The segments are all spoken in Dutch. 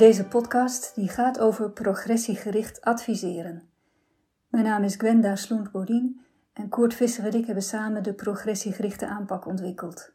Deze podcast die gaat over progressiegericht adviseren. Mijn naam is Gwenda Sloent-Bodien en Koert Visser en ik hebben samen de progressiegerichte aanpak ontwikkeld.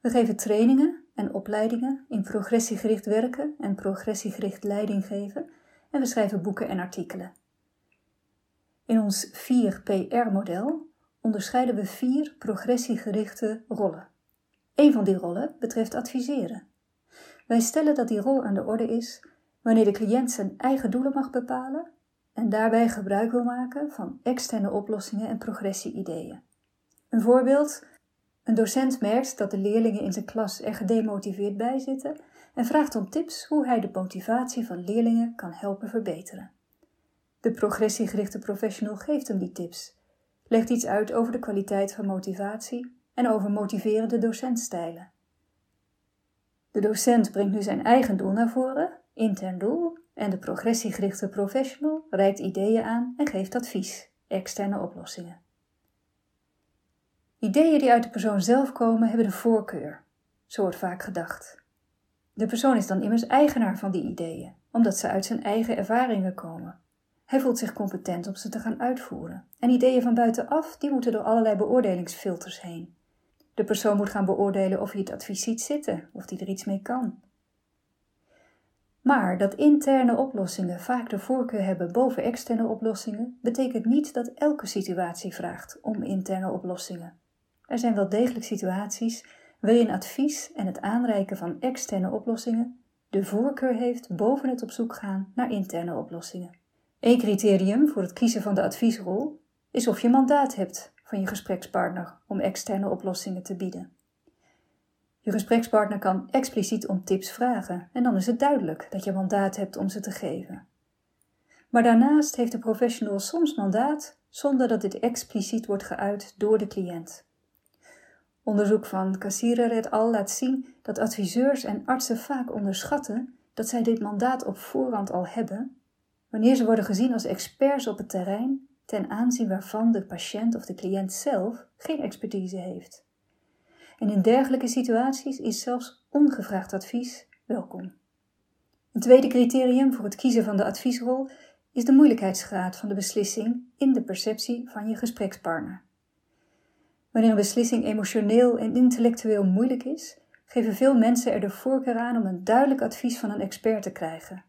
We geven trainingen en opleidingen in progressiegericht werken en progressiegericht leiding geven en we schrijven boeken en artikelen. In ons 4PR-model onderscheiden we vier progressiegerichte rollen. Een van die rollen betreft adviseren. Wij stellen dat die rol aan de orde is wanneer de cliënt zijn eigen doelen mag bepalen en daarbij gebruik wil maken van externe oplossingen en progressie-ideeën. Een voorbeeld: een docent merkt dat de leerlingen in zijn klas er gedemotiveerd bij zitten en vraagt om tips hoe hij de motivatie van leerlingen kan helpen verbeteren. De progressiegerichte professional geeft hem die tips, legt iets uit over de kwaliteit van motivatie en over motiverende docentstijlen. De docent brengt nu zijn eigen doel naar voren, intern doel, en de progressiegerichte professional reikt ideeën aan en geeft advies, externe oplossingen. Ideeën die uit de persoon zelf komen hebben de voorkeur, zo wordt vaak gedacht. De persoon is dan immers eigenaar van die ideeën, omdat ze uit zijn eigen ervaringen komen. Hij voelt zich competent om ze te gaan uitvoeren. En ideeën van buitenaf, die moeten door allerlei beoordelingsfilters heen. De persoon moet gaan beoordelen of hij het advies ziet zitten, of hij er iets mee kan. Maar dat interne oplossingen vaak de voorkeur hebben boven externe oplossingen, betekent niet dat elke situatie vraagt om interne oplossingen. Er zijn wel degelijk situaties waarin advies en het aanreiken van externe oplossingen de voorkeur heeft boven het op zoek gaan naar interne oplossingen. Een criterium voor het kiezen van de adviesrol is of je mandaat hebt van je gesprekspartner om externe oplossingen te bieden. Je gesprekspartner kan expliciet om tips vragen en dan is het duidelijk dat je mandaat hebt om ze te geven. Maar daarnaast heeft de professional soms mandaat zonder dat dit expliciet wordt geuit door de cliënt. Onderzoek van Cassirer et al. laat zien dat adviseurs en artsen vaak onderschatten dat zij dit mandaat op voorhand al hebben, wanneer ze worden gezien als experts op het terrein ten aanzien waarvan de patiënt of de cliënt zelf geen expertise heeft. En in dergelijke situaties is zelfs ongevraagd advies welkom. Een tweede criterium voor het kiezen van de adviesrol is de moeilijkheidsgraad van de beslissing in de perceptie van je gesprekspartner. Wanneer een beslissing emotioneel en intellectueel moeilijk is, geven veel mensen er de voorkeur aan om een duidelijk advies van een expert te krijgen.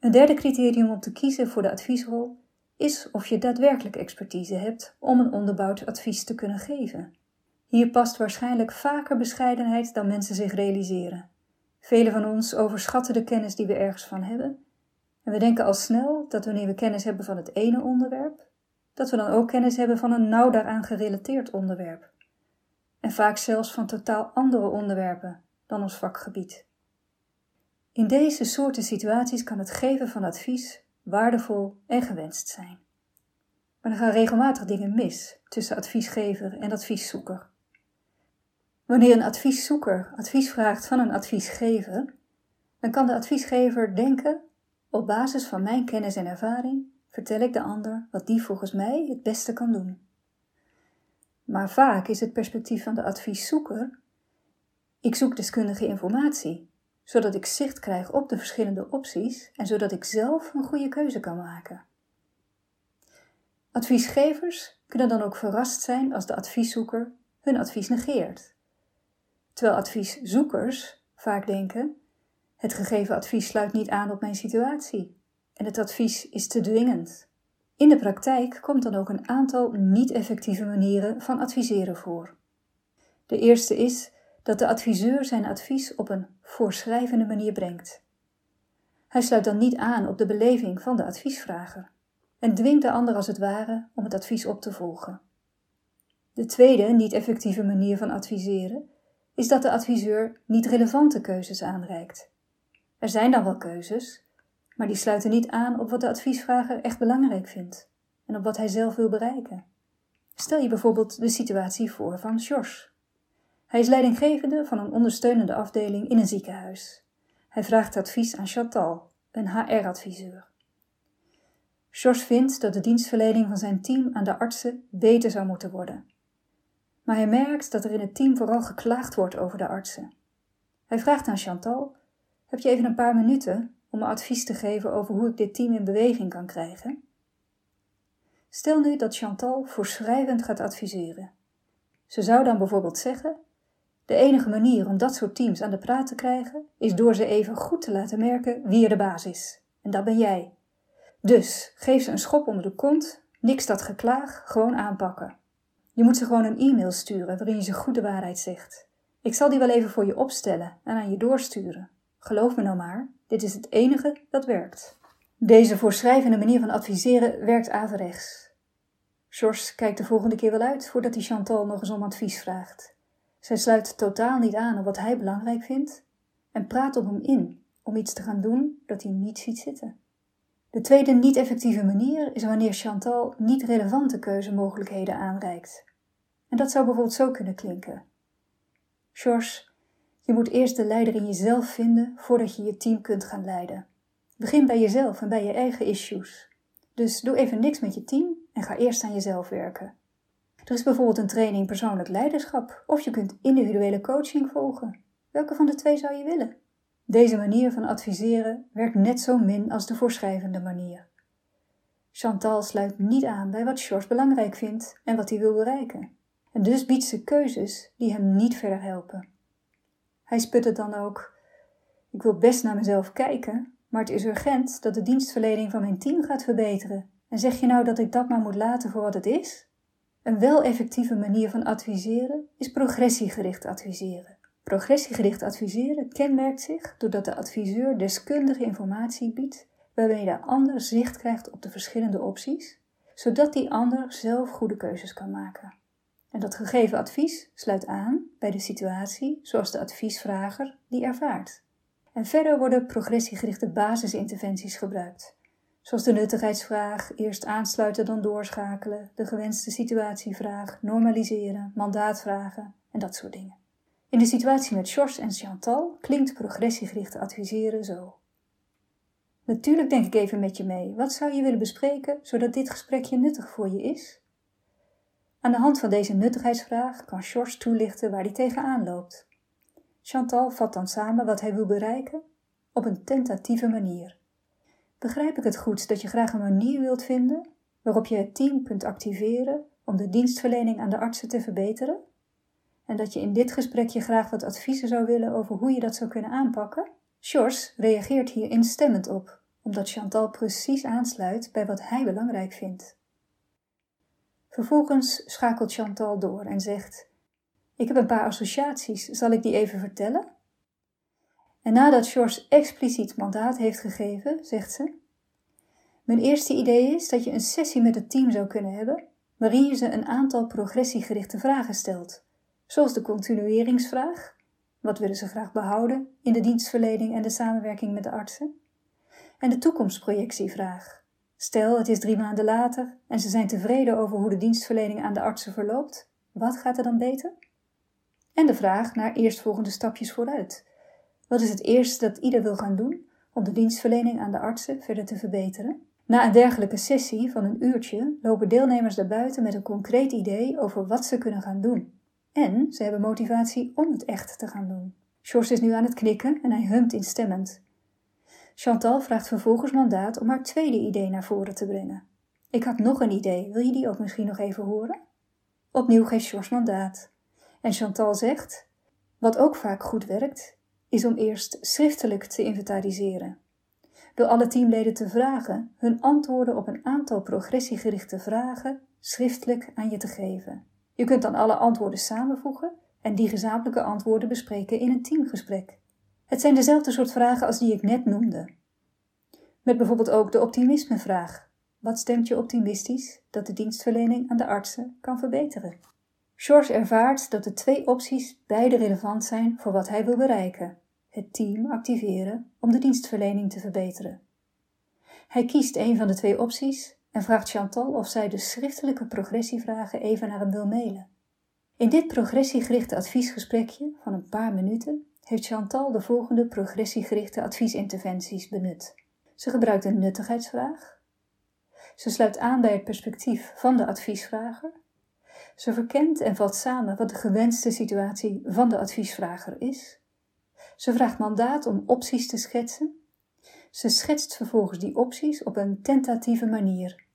Een derde criterium om te kiezen voor de adviesrol is of je daadwerkelijk expertise hebt om een onderbouwd advies te kunnen geven. Hier past waarschijnlijk vaker bescheidenheid dan mensen zich realiseren. Velen van ons overschatten de kennis die we ergens van hebben. En we denken al snel dat wanneer we kennis hebben van het ene onderwerp, dat we dan ook kennis hebben van een nauw daaraan gerelateerd onderwerp. En vaak zelfs van totaal andere onderwerpen dan ons vakgebied. In deze soorten situaties kan het geven van advies waardevol en gewenst zijn. Maar er gaan regelmatig dingen mis tussen adviesgever en advieszoeker. Wanneer een advieszoeker advies vraagt van een adviesgever, dan kan de adviesgever denken: op basis van mijn kennis en ervaring vertel ik de ander wat die volgens mij het beste kan doen. Maar vaak is het perspectief van de advieszoeker: ik zoek deskundige informatie, zodat ik zicht krijg op de verschillende opties en zodat ik zelf een goede keuze kan maken. Adviesgevers kunnen dan ook verrast zijn als de advieszoeker hun advies negeert. Terwijl advieszoekers vaak denken: het gegeven advies sluit niet aan op mijn situatie en het advies is te dwingend. In de praktijk komt dan ook een aantal niet-effectieve manieren van adviseren voor. De eerste is dat de adviseur zijn advies op een voorschrijvende manier brengt. Hij sluit dan niet aan op de beleving van de adviesvrager en dwingt de ander als het ware om het advies op te volgen. De tweede niet effectieve manier van adviseren is dat de adviseur niet relevante keuzes aanreikt. Er zijn dan wel keuzes, maar die sluiten niet aan op wat de adviesvrager echt belangrijk vindt en op wat hij zelf wil bereiken. Stel je bijvoorbeeld de situatie voor van George. Hij is leidinggevende van een ondersteunende afdeling in een ziekenhuis. Hij vraagt advies aan Chantal, een HR-adviseur. George vindt dat de dienstverlening van zijn team aan de artsen beter zou moeten worden. Maar hij merkt dat er in het team vooral geklaagd wordt over de artsen. Hij vraagt aan Chantal Heb je even een paar minuten om me advies te geven over hoe ik dit team in beweging kan krijgen? Stel nu dat Chantal voorschrijvend gaat adviseren. Ze zou dan bijvoorbeeld zeggen: De enige manier om dat soort teams aan de praat te krijgen is door ze even goed te laten merken wie er de baas is. En dat ben jij. Dus geef ze een schop onder de kont, niks dat geklaag, gewoon aanpakken. Je moet ze gewoon een e-mail sturen waarin je ze goed de waarheid zegt. Ik zal die wel even voor je opstellen en aan je doorsturen. Geloof me nou maar, dit is het enige dat werkt. Deze voorschrijvende manier van adviseren werkt averechts. George kijkt de volgende keer wel uit voordat hij Chantal nog eens om advies vraagt. Zij sluit totaal niet aan op wat hij belangrijk vindt en praat op hem in om iets te gaan doen dat hij niet ziet zitten. De tweede niet-effectieve manier is wanneer Chantal niet relevante keuzemogelijkheden aanreikt. En dat zou bijvoorbeeld zo kunnen klinken. George, je moet eerst de leider in jezelf vinden voordat je je team kunt gaan leiden. Begin bij jezelf en bij je eigen issues. Dus doe even niks met je team en ga eerst aan jezelf werken. Er is bijvoorbeeld een training persoonlijk leiderschap of je kunt individuele coaching volgen. Welke van de twee zou je willen? Deze manier van adviseren werkt net zo min als de voorschrijvende manier. Chantal sluit niet aan bij wat George belangrijk vindt en wat hij wil bereiken. En dus biedt ze keuzes die hem niet verder helpen. Hij sputte dan ook: Ik wil best naar mezelf kijken, maar het is urgent dat de dienstverlening van mijn team gaat verbeteren. En zeg je nou dat ik dat maar moet laten voor wat het is? Een wel effectieve manier van adviseren is progressiegericht adviseren. Progressiegericht adviseren kenmerkt zich doordat de adviseur deskundige informatie biedt waarbij de ander zicht krijgt op de verschillende opties, zodat die ander zelf goede keuzes kan maken. En dat gegeven advies sluit aan bij de situatie zoals de adviesvrager die ervaart. En verder worden progressiegerichte basisinterventies gebruikt, zoals de nuttigheidsvraag, eerst aansluiten dan doorschakelen, de gewenste situatievraag, normaliseren, mandaatvragen en dat soort dingen. In de situatie met Georges en Chantal klinkt progressiegericht adviseren zo. Natuurlijk denk ik even met je mee. Wat zou je willen bespreken zodat dit gesprekje nuttig voor je is? Aan de hand van deze nuttigheidsvraag kan Georges toelichten waar hij tegenaan loopt. Chantal vat dan samen wat hij wil bereiken op een tentatieve manier. Begrijp ik het goed dat je graag een manier wilt vinden waarop je het team kunt activeren om de dienstverlening aan de artsen te verbeteren? En dat je in dit gesprekje graag wat adviezen zou willen over hoe je dat zou kunnen aanpakken? George reageert hier instemmend op, omdat Chantal precies aansluit bij wat hij belangrijk vindt. Vervolgens schakelt Chantal door en zegt: Ik heb een paar associaties, zal ik die even vertellen? En nadat George expliciet mandaat heeft gegeven, zegt ze: Mijn eerste idee is dat je een sessie met het team zou kunnen hebben, waarin je ze een aantal progressiegerichte vragen stelt, zoals de continueringsvraag: wat willen ze graag behouden in de dienstverlening en de samenwerking met de artsen? En de toekomstprojectievraag: Stel, het is drie maanden later en ze zijn tevreden over hoe de dienstverlening aan de artsen verloopt. Wat gaat er dan beter? En de vraag naar eerstvolgende stapjes vooruit. Wat is het eerste dat ieder wil gaan doen om de dienstverlening aan de artsen verder te verbeteren? Na een dergelijke sessie van een uurtje lopen deelnemers naar buiten met een concreet idee over wat ze kunnen gaan doen. En ze hebben motivatie om het echt te gaan doen. George is nu aan het knikken en hij humt instemmend. Chantal vraagt vervolgens mandaat om haar tweede idee naar voren te brengen. Ik had nog een idee, wil je die ook misschien nog even horen? Opnieuw geeft George mandaat. En Chantal zegt: Wat ook vaak goed werkt, is om eerst schriftelijk te inventariseren. Door alle teamleden te vragen hun antwoorden op een aantal progressiegerichte vragen schriftelijk aan je te geven. Je kunt dan alle antwoorden samenvoegen en die gezamenlijke antwoorden bespreken in een teamgesprek. Het zijn dezelfde soort vragen als die ik net noemde. Met bijvoorbeeld ook de optimismevraag. Wat stemt je optimistisch dat de dienstverlening aan de artsen kan verbeteren? George ervaart dat de twee opties beide relevant zijn voor wat hij wil bereiken: het team activeren om de dienstverlening te verbeteren. Hij kiest een van de twee opties en vraagt Chantal of zij de schriftelijke progressievragen even naar hem wil mailen. In dit progressiegerichte adviesgesprekje van een paar minuten heeft Chantal de volgende progressiegerichte adviesinterventies benut. Ze gebruikt een nuttigheidsvraag. Ze sluit aan bij het perspectief van de adviesvrager. Ze verkent en vat samen wat de gewenste situatie van de adviesvrager is. Ze vraagt mandaat om opties te schetsen. Ze schetst vervolgens die opties op een tentatieve manier.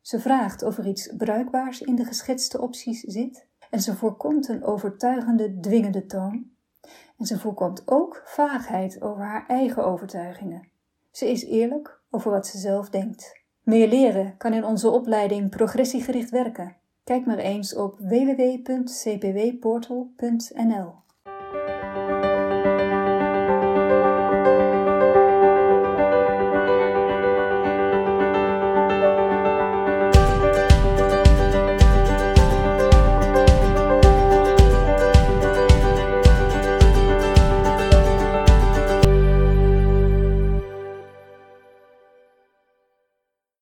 Ze vraagt of er iets bruikbaars in de geschetste opties zit en ze voorkomt een overtuigende, dwingende toon. En ze voorkomt ook vaagheid over haar eigen overtuigingen. Ze is eerlijk over wat ze zelf denkt. Meer leren kan in onze opleiding progressiegericht werken. Kijk maar eens op www.cpwportal.nl.